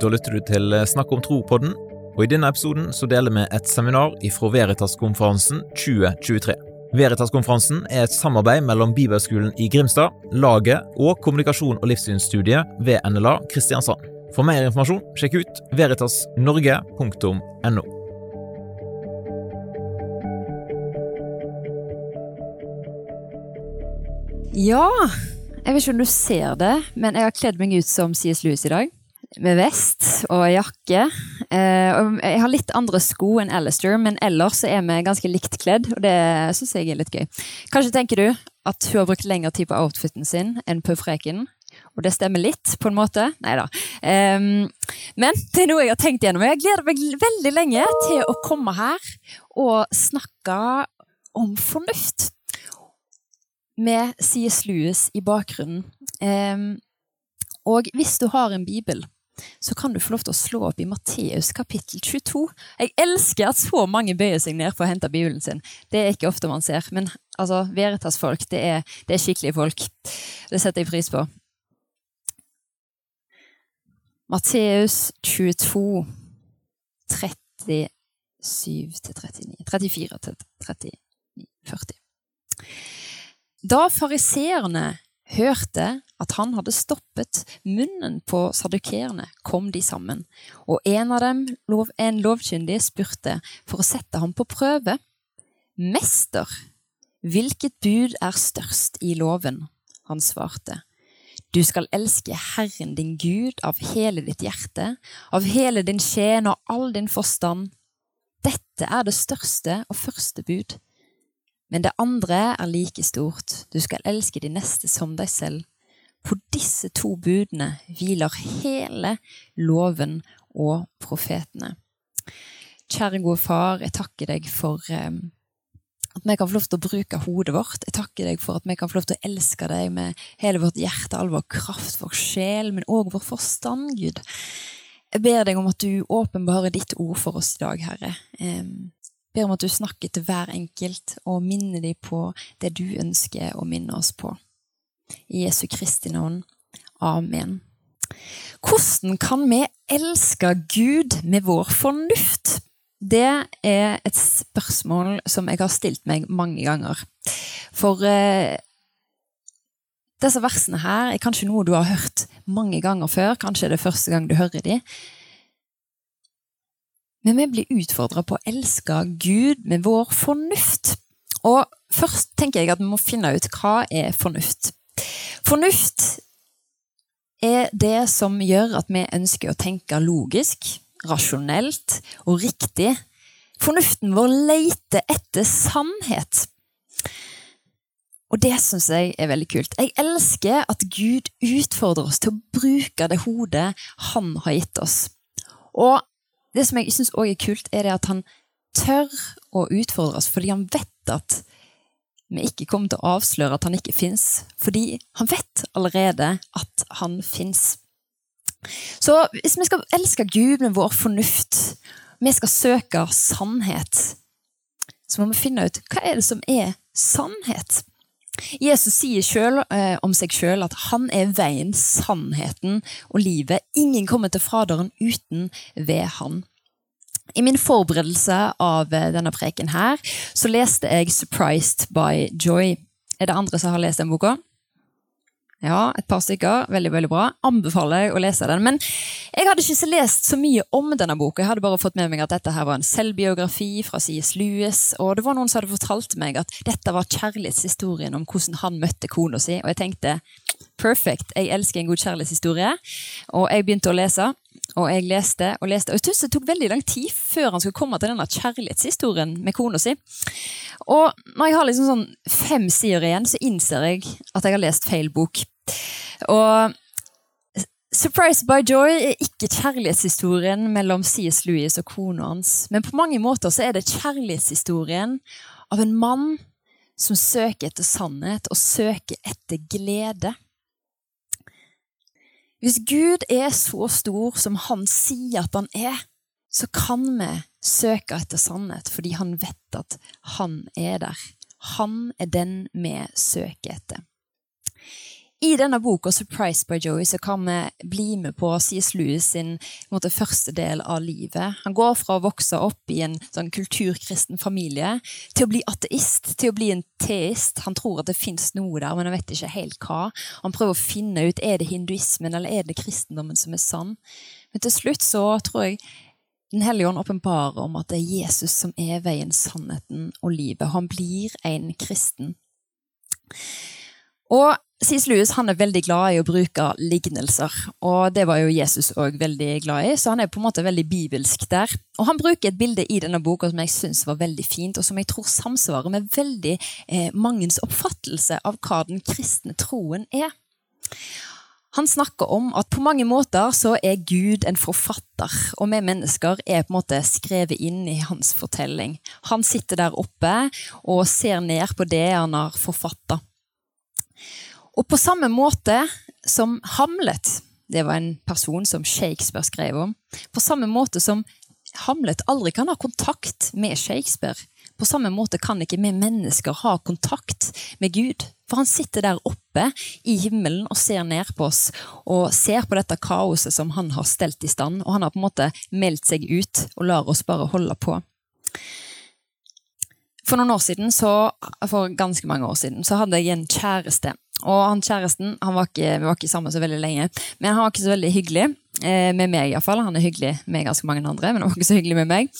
Da lytter du til Snakk om tro-podden, og i denne episoden så deler vi et seminar ifra Veritas-konferansen 2023. Veritas-konferansen er et samarbeid mellom Bibelskolen i Grimstad, Laget og kommunikasjon- og livssynsstudiet ved NLA Kristiansand. For mer informasjon, sjekk ut veritasnorge.no. Ja, jeg vet ikke om du ser det, men jeg har kledd meg ut som C.S. Lewis i dag. Med vest og jakke. Eh, jeg har litt andre sko enn Alistair, men ellers er vi ganske likt kledd, og det syns jeg er litt gøy. Kanskje tenker du at hun har brukt lengre tid på outfiten sin enn på freken. Og det stemmer litt, på en måte. Nei da. Um, men det er noe jeg har tenkt gjennom. Jeg gleder meg veldig lenge til å komme her og snakke om fornuft med C.S. Lewis i bakgrunnen. Um, og hvis du har en bibel, så kan du få lov til å slå opp i Matteus kapittel 22. Jeg elsker at så mange bøyer seg ned for å hente bibelen sin. Det er ikke ofte man ser. Men altså, Veritas-folk, det, det, er skikkelige folk. Det setter jeg pris på. Matteus 22, 37 til 39 34 til 39, 40. Da fariseerne hørte at han hadde stoppet munnen på sadukerene, kom de sammen, og en av dem, en lovkyndig, spurte for å sette ham på prøve. Mester, hvilket bud er størst i loven? Han svarte. Du skal elske Herren din Gud av hele ditt hjerte, av hele din sjel og all din forstand. Dette er det største og første bud. Men det andre er like stort. Du skal elske de neste som deg selv. På disse to budene hviler hele loven og profetene. Kjære gode far, jeg takker deg for um, at vi kan få lov til å bruke hodet vårt. Jeg takker deg for at vi kan få lov til å elske deg med hele vårt hjerte, all vår kraft, vår sjel, men òg vår forstand, Gud. Jeg ber deg om at du åpenbarer ditt ord for oss i dag, Herre. Jeg ber om at du snakker til hver enkelt og minner dem på det du ønsker å minne oss på. I Jesu Kristi navn. Amen. Hvordan kan vi elske Gud med vår fornuft? Det er et spørsmål som jeg har stilt meg mange ganger. For eh, disse versene her er kanskje noe du har hørt mange ganger før. Kanskje er det første gang du hører de. Men vi blir utfordra på å elske Gud med vår fornuft. Og først tenker jeg at vi må finne ut hva er fornuft. Fornuft er det som gjør at vi ønsker å tenke logisk rasjonelt og riktig. Fornuften vår leter etter sannhet. Og det syns jeg er veldig kult. Jeg elsker at Gud utfordrer oss til å bruke det hodet han har gitt oss. Og det som jeg syns òg er kult, er at han tør å utfordre oss fordi han vet at vi ikke kommer til å avsløre at han ikke fins. Fordi han vet allerede at han fins. Så hvis vi skal elske Gud med vår fornuft, vi skal søke sannhet, så må vi finne ut hva er det som er sannhet. Jesus sier selv, eh, om seg sjøl at han er veien, sannheten og livet. Ingen kommer til Faderen uten ved han. I min forberedelse av eh, denne preken her, så leste jeg 'Surprised by Joy'. Er det andre som har lest den boka? Ja, et par stykker. Veldig veldig bra. Anbefaler jeg å lese den. Men jeg hadde ikke lest så mye om denne boka. Jeg hadde bare fått med meg at dette her var en selvbiografi fra C.S. Lewis. Og det var noen som hadde fortalt meg at dette var kjærlighetshistorien om hvordan han møtte kona si. Og jeg tenkte perfect, jeg elsker en god kjærlighetshistorie. Og jeg begynte å lese. Og jeg leste og leste. Og jeg synes det tok veldig lang tid før han skulle komme til denne kjærlighetshistorien med kona si. Og når jeg har liksom sånn fem sider igjen, så innser jeg at jeg har lest feil bok. Og Surprised by Joy er ikke kjærlighetshistorien mellom C.S. Lewis og kona hans, men på mange måter så er det kjærlighetshistorien av en mann som søker etter sannhet og søker etter glede. Hvis Gud er så stor som han sier at han er, så kan vi søke etter sannhet fordi han vet at han er der. Han er den vi søker etter. I denne boka 'Surprised by Joey' så kan vi bli med på C.S. Lewis sin måte, første del av livet. Han går fra å vokse opp i en sånn kulturkristen familie til å bli ateist, til å bli en teist. Han tror at det fins noe der, men han vet ikke helt hva. Han prøver å finne ut er det hinduismen eller er det kristendommen som er sann. Men til slutt så tror jeg Den hellige ånd åpenbarer om at det er Jesus som er veien, sannheten og livet. Han blir en kristen. Og C.S. Lewis han er veldig glad i å bruke lignelser, og det var jo Jesus òg veldig glad i, så han er på en måte veldig bibelsk der. Og Han bruker et bilde i denne boka som jeg syns var veldig fint, og som jeg tror samsvarer med veldig eh, mangens oppfattelse av hva den kristne troen er. Han snakker om at på mange måter så er Gud en forfatter, og vi mennesker er på en måte skrevet inn i hans fortelling. Han sitter der oppe og ser ned på det han har forfatta. Og på samme måte som Hamlet, det var en person som Shakespeare skrev om, på samme måte som Hamlet aldri kan ha kontakt med Shakespeare, på samme måte kan ikke vi mennesker ha kontakt med Gud. For han sitter der oppe i himmelen og ser ned på oss og ser på dette kaoset som han har stelt i stand. Og han har på en måte meldt seg ut og lar oss bare holde på. For noen år siden, så, for ganske mange år siden så hadde jeg en kjæreste og han kjæresten han var ikke, vi var ikke sammen så veldig lenge, men han var ikke så veldig hyggelig. Eh, med meg, iallfall. Han er hyggelig med ganske mange andre, men han var ikke så hyggelig med meg.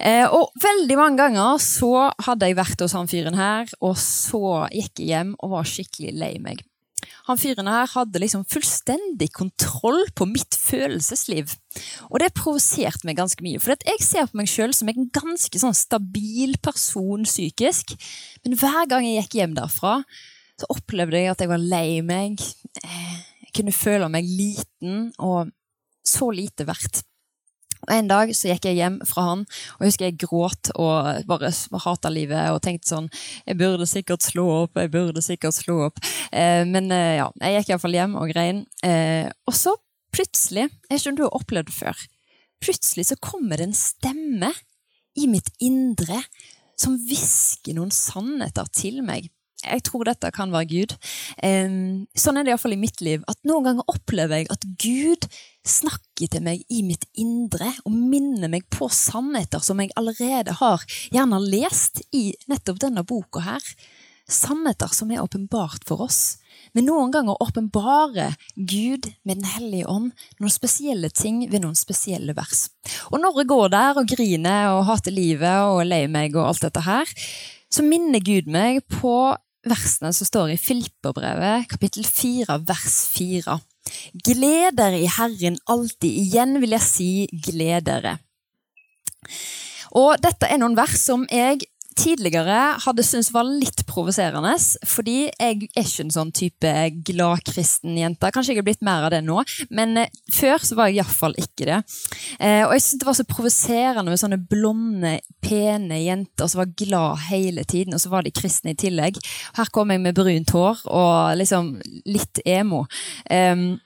Eh, og veldig mange ganger så hadde jeg vært hos han fyren her, og så gikk jeg hjem og var skikkelig lei meg. Han fyren her hadde liksom fullstendig kontroll på mitt følelsesliv. Og det provoserte meg ganske mye. For jeg ser på meg sjøl som en ganske sånn stabil person psykisk. Men hver gang jeg gikk hjem derfra, så opplevde jeg at jeg var lei meg. Jeg kunne føle meg liten og så lite verdt. Og En dag så gikk jeg hjem fra han, og jeg husker jeg gråt og bare hata livet. Og tenkte sånn Jeg burde sikkert slå opp, jeg burde sikkert slå opp. Eh, men eh, ja, jeg gikk iallfall hjem og grein. Eh, og så plutselig, jeg om du har opplevd det før, plutselig så kommer det en stemme i mitt indre som hvisker noen sannheter til meg. Jeg tror dette kan være Gud. Sånn er det iallfall i mitt liv. At Noen ganger opplever jeg at Gud snakker til meg i mitt indre og minner meg på sannheter som jeg allerede har gjerne lest i nettopp denne boka her. Sannheter som er åpenbart for oss. Men noen ganger åpenbarer Gud med Den hellige ånd noen spesielle ting ved noen spesielle vers. Og når jeg går der og griner og hater livet og er lei meg og alt dette her, så minner Gud meg på versene som står i Filipperbrevet, kapittel 4, vers 4. Gled dere i Herren alltid. Igjen vil jeg si gled dere. Og dette er noen vers som jeg tidligere hadde syntes var litt provoserende. Fordi jeg er ikke en sånn type gladkristen jente. Kanskje jeg har blitt mer av det nå, men eh, før så var jeg iallfall ikke det. Eh, og jeg syntes det var så provoserende med sånne blonde, pene jenter som var glad hele tiden, og så var de kristne i tillegg. Her kom jeg med brunt hår og liksom litt emo. Um,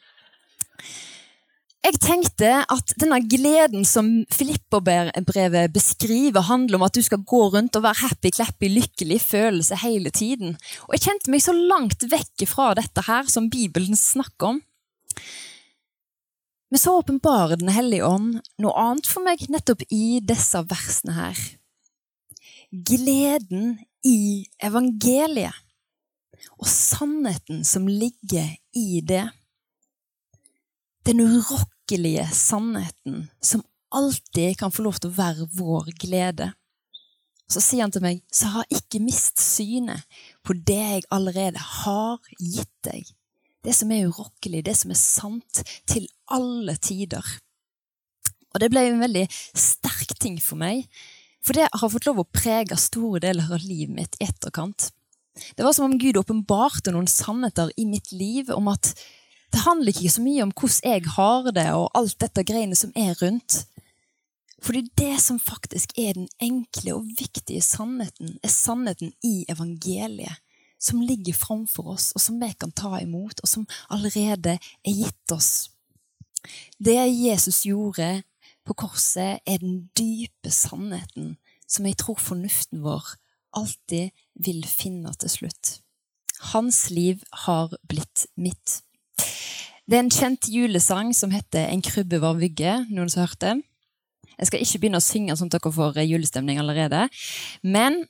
jeg tenkte at denne gleden som Filipperbrevet beskriver, handler om at du skal gå rundt og være happy, clappy, lykkelig følelse hele tiden. Og jeg kjente meg så langt vekk fra dette her som Bibelen snakker om. Men så åpenbarer Den hellige ånd noe annet for meg nettopp i disse versene her. Gleden i evangeliet og sannheten som ligger i det. Den virkelige sannheten som alltid kan få lov til å være vår glede. Så sier han til meg, så har ikke mist synet på det jeg allerede har gitt deg. Det som er urokkelig, det som er sant, til alle tider. Og det ble en veldig sterk ting for meg, for det har fått lov å prege store deler av livet mitt i etterkant. Det var som om Gud åpenbarte noen sannheter i mitt liv om at det handler ikke så mye om hvordan jeg har det, og alt dette greiene som er rundt. Fordi det som faktisk er den enkle og viktige sannheten, er sannheten i evangeliet. Som ligger framfor oss, og som vi kan ta imot, og som allerede er gitt oss. Det Jesus gjorde på korset, er den dype sannheten som jeg tror fornuften vår alltid vil finne til slutt. Hans liv har blitt mitt. Det er en kjent julesang som heter En krybbe var vygge. Noen som har hørt den? Jeg skal ikke begynne å synge sånn at dere får julestemning allerede. Men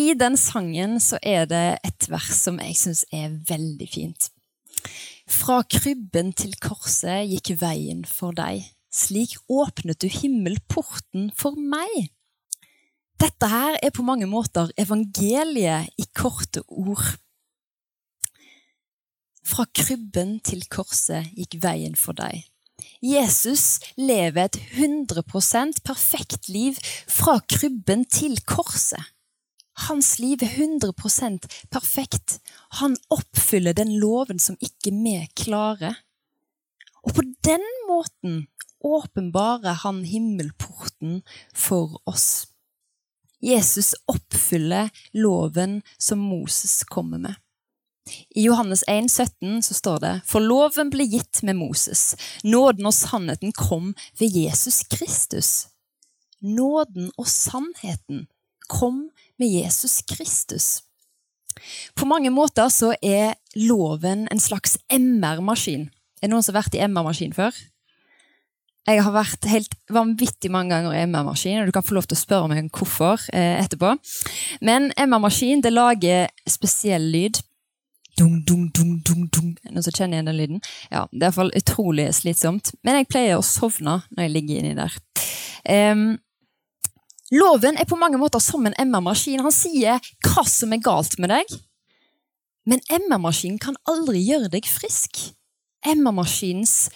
i den sangen så er det et vers som jeg syns er veldig fint. Fra krybben til korset gikk veien for deg. Slik åpnet du himmelporten for meg. Dette her er på mange måter evangeliet i korte ord. Fra krybben til korset gikk veien for deg. Jesus lever et 100% perfekt liv fra krybben til korset. Hans liv er 100% perfekt. Han oppfyller den loven som ikke vi klarer. Og på den måten åpenbarer han himmelporten for oss. Jesus oppfyller loven som Moses kommer med. I Johannes 1, 17 så står det For loven ble gitt med Moses. Nåden og sannheten kom ved Jesus Kristus. Nåden og sannheten kom med Jesus Kristus. På mange måter så er loven en slags MR-maskin. Er det noen som har vært i MR-maskin før? Jeg har vært helt vanvittig mange ganger i MR-maskin, og du kan få lov til å spørre meg hvorfor eh, etterpå. Men MR-maskin det lager spesiell lyd. Dung, dung, dung, dung, dung. Noen som kjenner igjen den lyden? Ja, Det er iallfall utrolig slitsomt. Men jeg pleier å sovne når jeg ligger inni der. Um, loven er på mange måter som en MR-maskin. Han sier hva som er galt med deg. Men MR-maskinen kan aldri gjøre deg frisk. MR-maskinens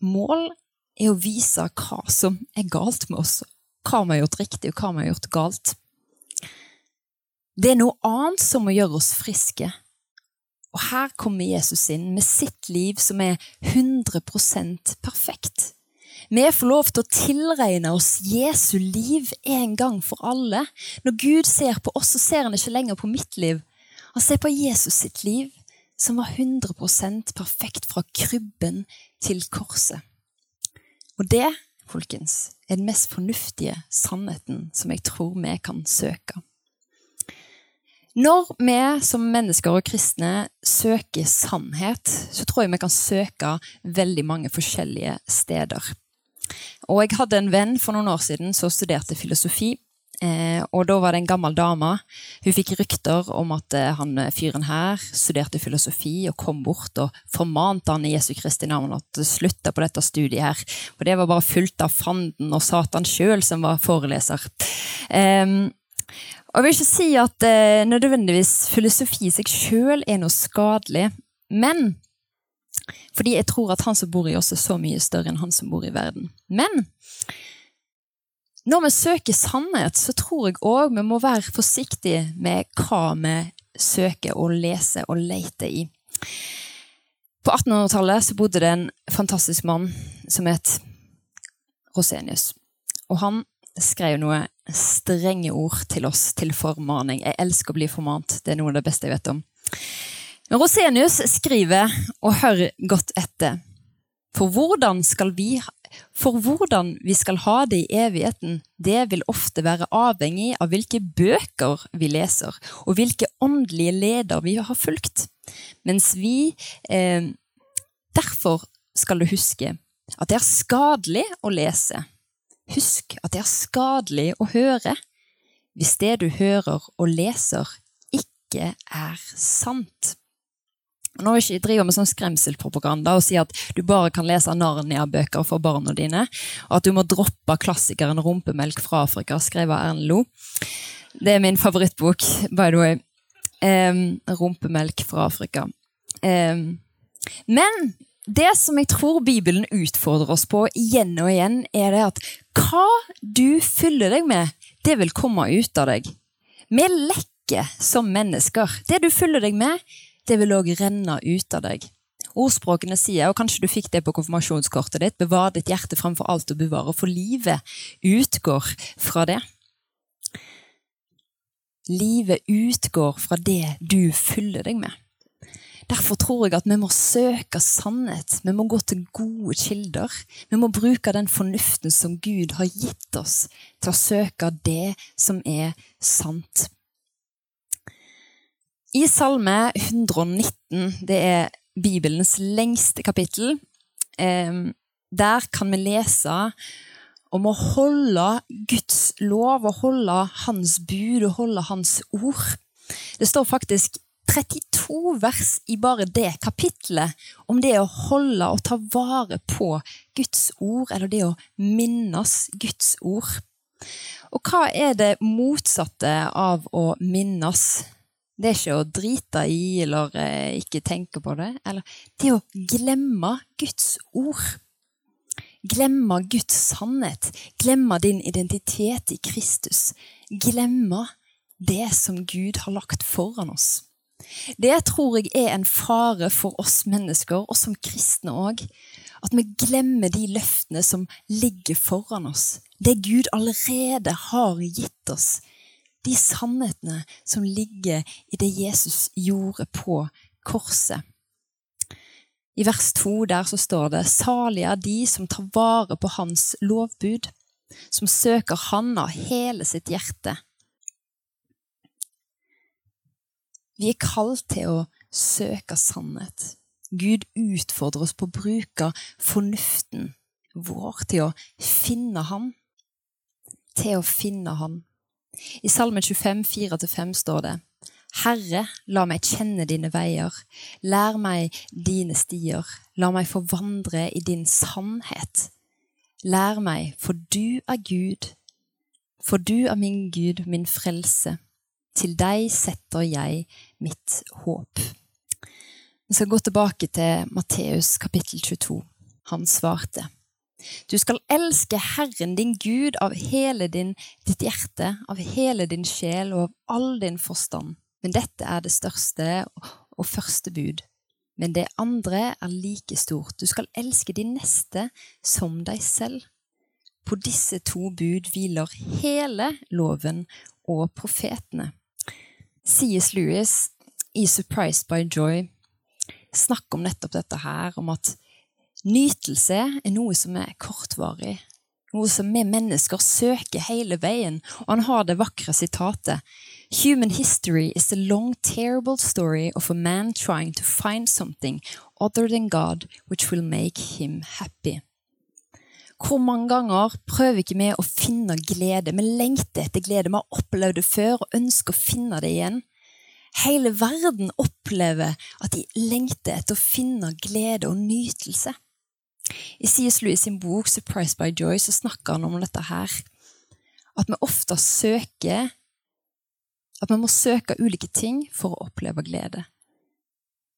mål er å vise hva som er galt med oss. Hva vi har gjort riktig, og hva vi har gjort galt. Det er noe annet som må gjøre oss friske. Og her kommer Jesus inn med sitt liv som er 100% perfekt. Vi får lov til å tilregne oss Jesu liv en gang for alle. Når Gud ser på oss, så ser han ikke lenger på mitt liv. Han ser på Jesus sitt liv, som var 100% perfekt fra krybben til korset. Og det, folkens, er den mest fornuftige sannheten som jeg tror vi kan søke. Når vi som mennesker og kristne søker sannhet, så tror jeg vi kan søke veldig mange forskjellige steder. Og jeg hadde en venn for noen år siden som studerte filosofi. Eh, og da var det en gammel dame. Hun fikk rykter om at eh, han fyren her studerte filosofi og kom bort og formante han i Jesu Kristi navn at slutta på dette studiet her. Og det var bare fullt av fanden og Satan sjøl som var foreleser. Um, og jeg vil ikke si at eh, nødvendigvis filosofi i seg sjøl er noe skadelig, men fordi jeg tror at han som bor i oss, er så mye større enn han som bor i verden. Men når vi søker sannhet, så tror jeg òg vi må være forsiktige med hva vi søker og leser og leter i. På 1800-tallet så bodde det en fantastisk mann som het Rosenius. Og han skrev noe strenge ord til oss til formaning. Jeg elsker å bli formant. Det er noe av det beste jeg vet om. Rosenius skriver, og hør godt etter, for hvordan vi for hvordan vi skal ha det i evigheten, det vil ofte være avhengig av hvilke bøker vi leser, og hvilke åndelige leder vi har fulgt. Mens vi eh, Derfor skal du huske at det er skadelig å lese. Husk at det er skadelig å høre. Hvis det du hører og leser, ikke er sant. Nå vil jeg ikke drive med sånn skremselpropaganda og si at du bare kan lese Narnia-bøker for barna dine, og at du må droppe klassikeren 'Rumpemelk fra Afrika', skrevet av Erlend Lo. Det er min favorittbok, by the way. Um, 'Rumpemelk fra Afrika'. Um, men det som jeg tror Bibelen utfordrer oss på igjen og igjen, er det at hva du fyller deg med, det vil komme ut av deg. Vi lekker som mennesker. Det du fyller deg med, det vil òg renne ut av deg. Ordspråkene sier, og kanskje du fikk det på konfirmasjonskortet ditt, bevar ditt hjerte framfor alt å bevare, for livet utgår fra det. Livet utgår fra det du fyller deg med. Derfor tror jeg at vi må søke sannhet. Vi må gå til gode kilder. Vi må bruke den fornuften som Gud har gitt oss, til å søke det som er sant. I Salme 119, det er Bibelens lengste kapittel, eh, der kan vi lese om å holde Guds lov, å holde Hans bud og holde Hans ord. Det står faktisk 32 vers i bare det kapitlet om det å holde og ta vare på Guds ord, eller det å minnes Guds ord. Og hva er det motsatte av å minnes? Det er ikke å drite i eller eh, ikke tenke på det. Eller det å glemme Guds ord. Glemme Guds sannhet. Glemme din identitet i Kristus. Glemme det som Gud har lagt foran oss. Det tror jeg er en fare for oss mennesker, og som kristne òg. At vi glemmer de løftene som ligger foran oss. Det Gud allerede har gitt oss de sannhetene som ligger i det Jesus gjorde på korset. I vers to der så står det salige er de som tar vare på hans lovbud, som søker Han av hele sitt hjerte. Vi er kalt til å søke sannhet. Gud utfordrer oss på å bruke fornuften vår til å finne Han. Til å finne Han. I Salme 25, 4-5 står det Herre, la meg kjenne dine veier, lær meg dine stier, la meg få vandre i din sannhet. Lær meg, for du er Gud, for du er min Gud, min frelse. Til deg setter jeg mitt håp. Vi skal gå tilbake til Matteus kapittel 22. Han svarte. Du skal elske Herren din Gud av hele din, ditt hjerte, av hele din sjel og av all din forstand. Men dette er det største og første bud. Men det andre er like stort. Du skal elske din neste som deg selv. På disse to bud hviler hele loven og profetene. C.S. Lewis i Surprised by Joy snakker om nettopp dette her, om at Nytelse er noe som er kortvarig, noe som vi mennesker søker hele veien, og han har det vakre sitatet Human history is a long, terrible story of a man trying to find something other than God which will make him happy. Hvor mange ganger prøver ikke vi å finne glede? Vi lengter etter glede. Vi har opplevd det før og ønsker å finne det igjen. Hele verden opplever at de lengter etter å finne glede og nytelse. I C.S. Lewis sin bok 'Surprised by Joy' så snakker han om dette her. At vi ofte søker At vi må søke ulike ting for å oppleve glede.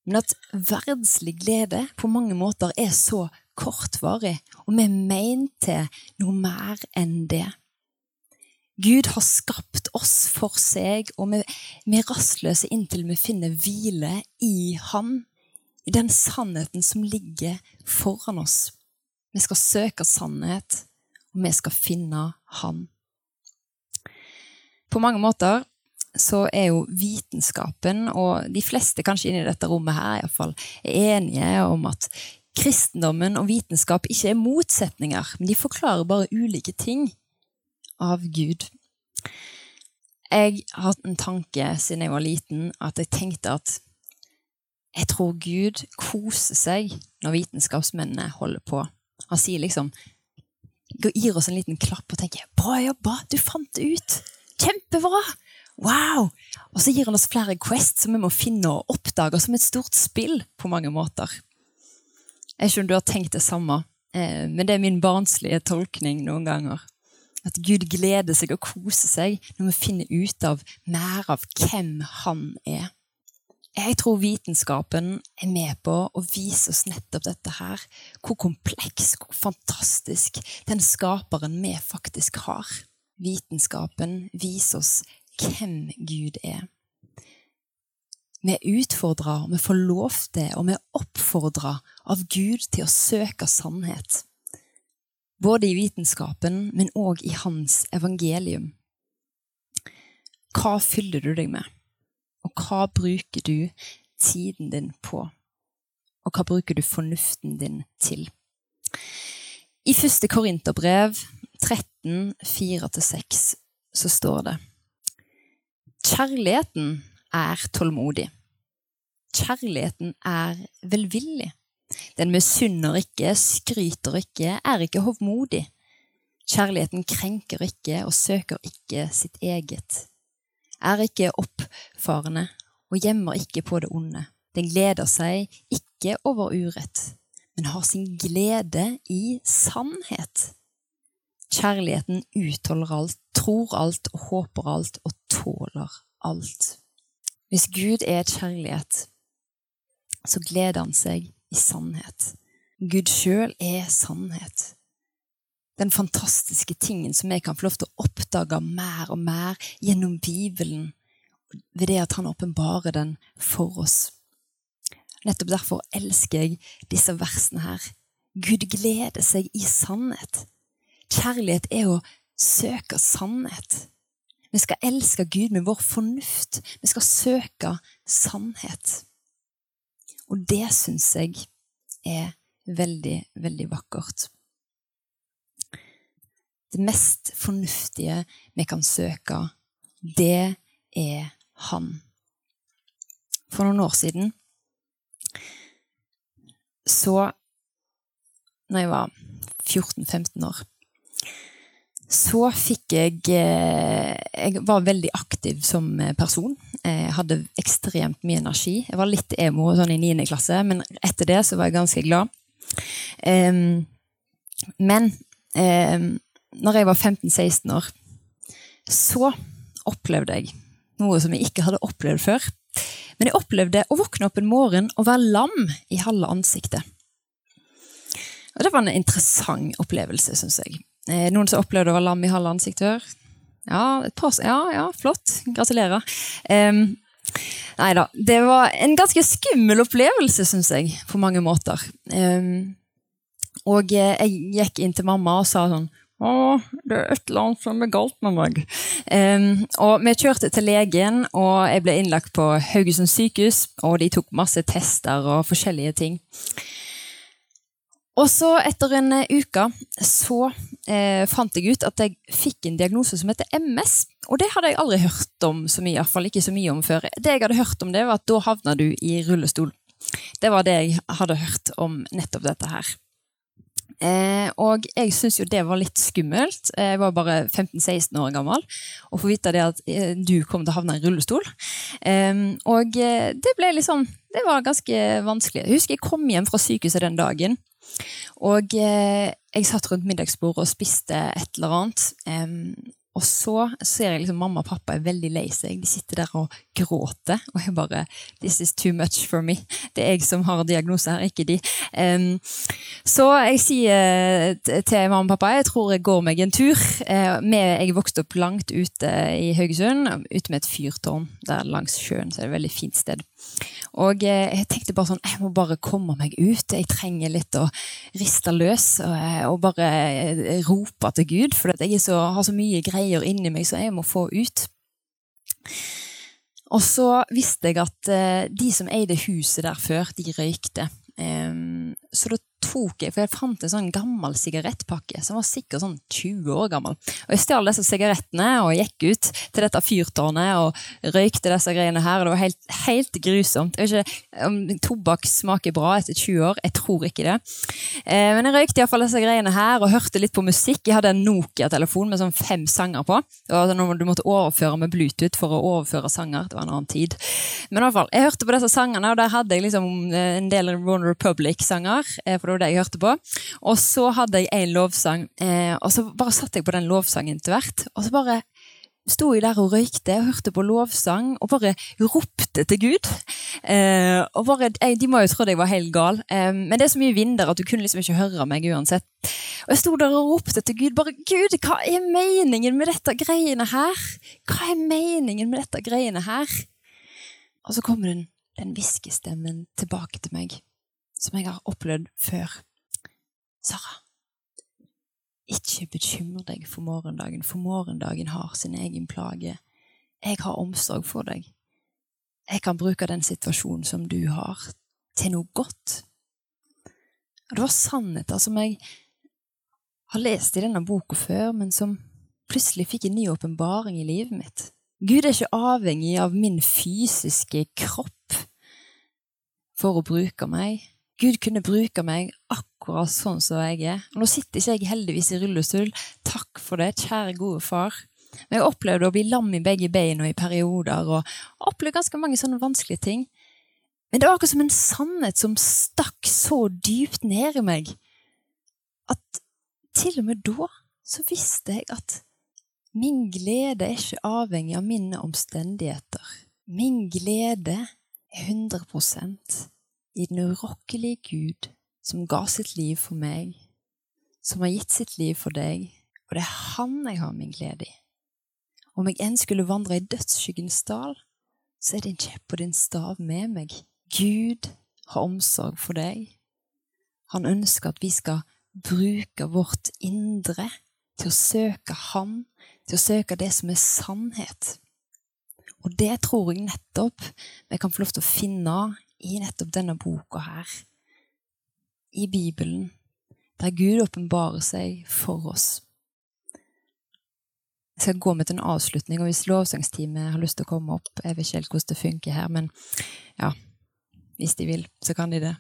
Men at verdslig glede på mange måter er så kortvarig, og vi er meint til noe mer enn det. Gud har skapt oss for seg, og vi, vi er rastløse inntil vi finner hvile i Han i den sannheten som ligger foran oss. Vi skal søke sannhet, og vi skal finne Han. På mange måter så er jo vitenskapen, og de fleste kanskje inni dette rommet her iallfall, er enige om at kristendommen og vitenskap ikke er motsetninger, men de forklarer bare ulike ting av Gud. Jeg har hatt en tanke siden jeg var liten, at jeg tenkte at jeg tror Gud koser seg når vitenskapsmennene holder på. Han sier liksom Gir oss en liten klapp og tenker 'bra jobba, du fant det ut'. Kjempebra! Wow! Og så gir han oss flere quests som vi må finne og oppdage som et stort spill på mange måter. Jeg skjønner du har tenkt det samme, eh, men det er min barnslige tolkning noen ganger. At Gud gleder seg og koser seg når vi finner ut av mer av hvem han er. Jeg tror vitenskapen er med på å vise oss nettopp dette her. Hvor kompleks, hvor fantastisk den skaperen vi faktisk har. Vitenskapen viser oss hvem Gud er. Vi er utfordra, og vi får lov til, og vi er oppfordra av Gud til å søke sannhet. Både i vitenskapen, men òg i hans evangelium. Hva fyller du deg med? Og hva bruker du tiden din på? Og hva bruker du fornuften din til? I første Korinterbrev 13, 4-6 så står det Kjærligheten er tålmodig. Kjærligheten er velvillig. Den misunner ikke, skryter ikke, er ikke hovmodig. Kjærligheten krenker ikke og søker ikke sitt eget, er ikke oppfarende og gjemmer ikke på det onde. Den gleder seg ikke over urett, men har sin glede i sannhet. Kjærligheten utholder alt, tror alt håper alt og tåler alt. Hvis Gud er kjærlighet, så gleder han seg i sannhet. Gud sjøl er sannhet. Den fantastiske tingen som jeg kan få lov til å oppdage mer og mer gjennom Bibelen, ved det at han åpenbarer den for oss. Nettopp derfor elsker jeg disse versene her. Gud gleder seg i sannhet. Kjærlighet er å søke sannhet. Vi skal elske Gud med vår fornuft. Vi skal søke sannhet. Og det syns jeg er veldig, veldig vakkert. Det mest fornuftige vi kan søke, det er Han. For noen år siden så Når jeg var 14-15 år så fikk jeg eh, Jeg var veldig aktiv som person. Jeg hadde ekstremt mye energi. Jeg var litt emo sånn i 9. klasse, men etter det så var jeg ganske glad. Men når jeg var 15-16 år, så opplevde jeg noe som jeg ikke hadde opplevd før. Men jeg opplevde å våkne opp en morgen og være lam i halve ansiktet. Og Det var en interessant opplevelse, syns jeg. Eh, noen som opplevde å være lam i halve ansiktet før? Ja, ja, ja, flott. Gratulerer. Um, nei da. Det var en ganske skummel opplevelse, syns jeg, på mange måter. Um, og jeg gikk inn til mamma og sa sånn å, det er et eller annet som er galt med meg. Um, og vi kjørte til legen, og jeg ble innlagt på Haugesund sykehus. Og de tok masse tester og forskjellige ting. Og så, etter en eh, uke, så eh, fant jeg ut at jeg fikk en diagnose som heter MS. Og det hadde jeg aldri hørt om så mye, iallfall ikke så mye om før. Det jeg hadde hørt om det, var at da havna du i rullestol. Det var det jeg hadde hørt om nettopp dette her. Eh, og jeg syntes jo det var litt skummelt. Jeg var bare 15-16 år gammel. Og få vite det at eh, du kom til å havne i rullestol. Eh, og eh, det ble liksom Det var ganske vanskelig. Jeg husker jeg kom hjem fra sykehuset den dagen. Og eh, jeg satt rundt middagsbordet og spiste et eller annet. Um, og så ser jeg liksom mamma og pappa er veldig lei seg. De sitter der og gråter. Og jeg bare This is too much for me. Det er jeg som har diagnose her, ikke de. Um, så jeg sier til mamma og pappa jeg tror jeg går meg en tur. Uh, med, jeg vokste opp langt ute i Haugesund, ute med et fyrtårn der langs sjøen. Så det er et veldig fint sted. Og eh, jeg tenkte bare sånn Jeg må bare komme meg ut. Jeg trenger litt å riste løs og, eh, bare eh, rope til Gud. For jeg så, har så mye greier inni meg som jeg må få ut. Og så visste jeg at de som eide huset der før, de røykte. Så da tok jeg For jeg fant en sånn gammel sigarettpakke som var sikkert sånn 20 år gammel. Og Jeg stjal disse sigarettene og gikk ut til dette fyrtårnet og røykte disse greiene her. og Det var helt, helt grusomt. Jeg vet ikke om tobakk smaker bra etter 20 år. Jeg tror ikke det. Eh, men jeg røykte iallfall disse greiene her og hørte litt på musikk. Jeg hadde en Nokia-telefon med sånn fem sanger på. Og Du måtte overføre med Bluetooth for å overføre sanger. Det var en annen tid. Men i hvert fall, jeg hørte på disse sangene, og der hadde jeg liksom eh, en del One Republic-sanger. Eh, for det var det jeg hørte på. Og så hadde jeg en lovsang, eh, og så bare satt jeg på den lovsangen til hvert. Og så bare sto jeg der og røykte og hørte på lovsang og bare ropte til Gud. Eh, og bare, jeg, De må jo tro jeg var helt gal, eh, men det er så mye vinder at du kunne liksom ikke høre meg uansett. Og Jeg sto der og ropte til Gud. bare, Gud, hva er meningen med dette greiene her? Hva er meningen med dette greiene her? Og så kommer den, den hviskestemmen tilbake til meg som jeg har opplevd før. Sara, ikke bekymre deg for morgendagen, for morgendagen har sin egen plage. Jeg har omsorg for deg. Jeg kan bruke den situasjonen som du har, til noe godt. Det var sannheter som jeg har lest i denne boka før, men som plutselig fikk en ny åpenbaring i livet mitt. Gud er ikke avhengig av min fysiske kropp for å bruke meg. Gud kunne bruke meg akkurat sånn som jeg er. Og nå sitter ikke jeg heldigvis i rullestol. Takk for det, kjære gode far. Men jeg opplevde å bli lam i begge beina i perioder, og opplevde ganske mange sånne vanskelige ting. Men det var akkurat som en sannhet som stakk så dypt ned i meg, at til og med da så visste jeg at min glede er ikke avhengig av mine omstendigheter. Min glede er 100 i den urokkelige Gud som ga sitt liv for meg, som har gitt sitt liv for deg, og det er Han jeg har min glede i. Om jeg enn skulle vandre i dødsskyggens dal, så er din kjepp og din stav med meg. Gud har omsorg for deg. Han ønsker at vi skal bruke vårt indre til å søke Han, til å søke det som er sannhet. Og det tror jeg nettopp vi kan få lov til å finne i nettopp denne boka her, i Bibelen, der Gud åpenbarer seg for oss. Jeg skal gå med til en avslutning, og hvis lovsangsteamet har lyst til å komme opp Jeg vet ikke helt hvordan det funker her, men ja Hvis de vil, så kan de det.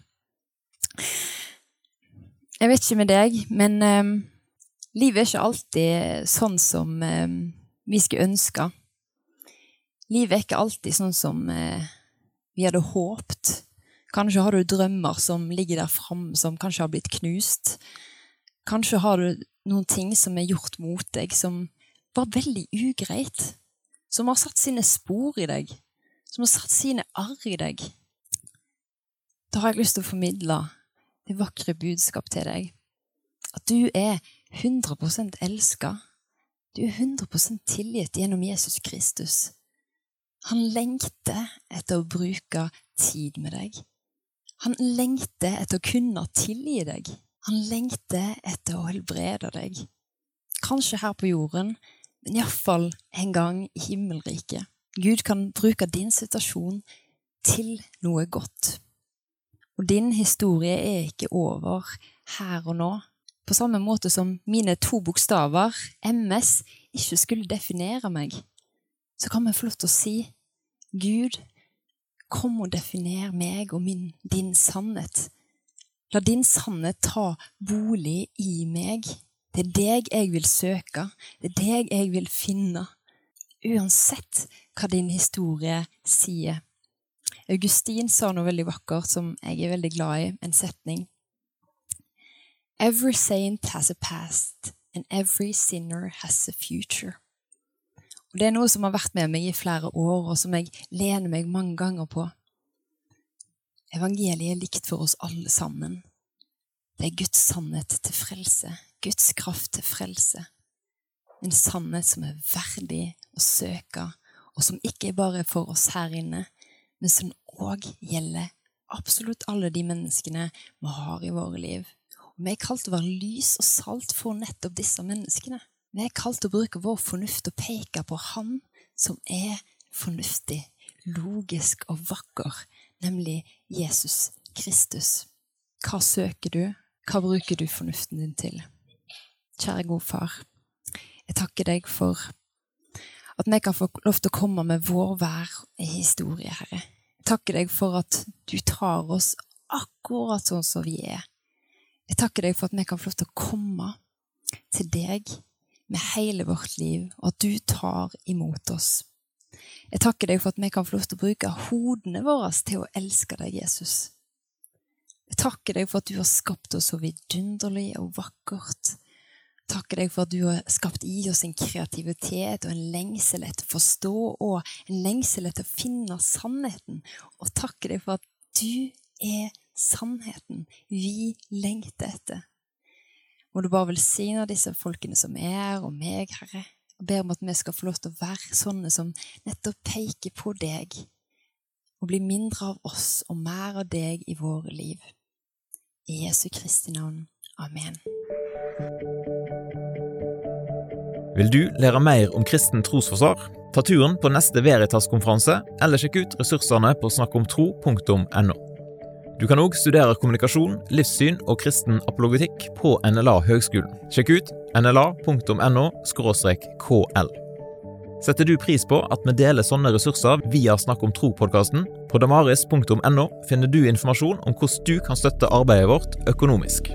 Jeg vet ikke med deg, men um, livet er ikke alltid sånn som um, vi skulle ønske. Livet er ikke alltid sånn som uh, vi hadde håpt. Kanskje har du drømmer som ligger der framme, som kanskje har blitt knust. Kanskje har du noen ting som er gjort mot deg, som var veldig ugreit. Som har satt sine spor i deg. Som har satt sine arr i deg. Da har jeg lyst til å formidle det vakre budskap til deg. At du er 100% elska. Du er 100% tilgitt gjennom Jesus Kristus. Han lengter etter å bruke tid med deg. Han lengter etter å kunne tilgi deg. Han lengter etter å helbrede deg. Kanskje her på jorden, men iallfall en gang i himmelriket. Gud kan bruke din situasjon til noe godt. Og din historie er ikke over her og nå. På samme måte som mine to bokstaver, MS, ikke skulle definere meg, så kan vi få lov til å si Gud, kom og definer meg og min, din sannhet. La din sannhet ta bolig i meg. Det er deg jeg vil søke. Det er deg jeg vil finne. Uansett hva din historie sier. Augustin sa noe veldig vakkert som jeg er veldig glad i, en setning. Every saint has a past, and every sinner has a future. Det er noe som har vært med meg i flere år, og som jeg lener meg mange ganger på. Evangeliet er likt for oss alle sammen. Det er Guds sannhet til frelse, Guds kraft til frelse. En sannhet som er verdig å søke, og som ikke bare er for oss her inne, men som òg gjelder absolutt alle de menneskene vi har i våre liv. Og vi er kalt å være lys og salt for nettopp disse menneskene. Vi er kalt til å bruke vår fornuft og peke på Han som er fornuftig, logisk og vakker, nemlig Jesus Kristus. Hva søker du? Hva bruker du fornuften din til? Kjære gode far, jeg takker deg for at vi kan få lov til å komme med vår hver historie, Herre. Jeg takker deg for at du tar oss akkurat sånn som vi er. Jeg takker deg for at vi kan få lov til å komme til deg med hele vårt liv, og at du tar imot oss. Jeg takker deg for at vi kan få lov til å bruke hodene våre til å elske deg, Jesus. Jeg takker deg for at du har skapt oss så vidunderlig og vakkert. Jeg takker deg for at du har skapt i oss en kreativitet og en lengsel etter å forstå og en lengsel etter å finne sannheten. Og takker deg for at du er sannheten vi lengter etter. Må du bare velsigne disse folkene som er, og meg, Herre. Og ber om at vi skal få lov til å være sånne som nettopp peker på deg, og bli mindre av oss og mer av deg i våre liv. I Jesu Kristi navn. Amen. Vil du lære mer om kristen trosforsvar? Ta turen på neste Veritas-konferanse, eller sjekk ut ressursene på snakkomtro.no. Du kan òg studere kommunikasjon, livssyn og kristen apologetikk på NLA Høgskolen. Sjekk ut nla.no kl. Setter du pris på at vi deler sånne ressurser via Snakk om tro-podkasten? På damaris.no finner du informasjon om hvordan du kan støtte arbeidet vårt økonomisk.